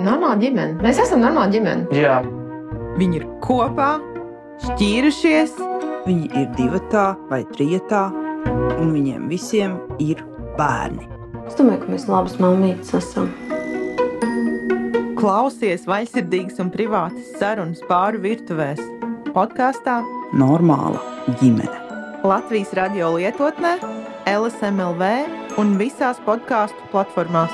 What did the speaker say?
Normāla ģimene. Mēs esam normāla ģimene. Jā, Viņi ir kopā, šķīrušies. Viņi ir divi vai trīs, un viņiem visiem ir bērni. Es domāju, ka mēs labas mammītes esam. Klausies vaļsirdīgas un privātas sarunas pāri virtuvēs. Podkāstā Normāla ģimene. Latvijas radio lietotnē, LSMLV un visās podkāstu platformās.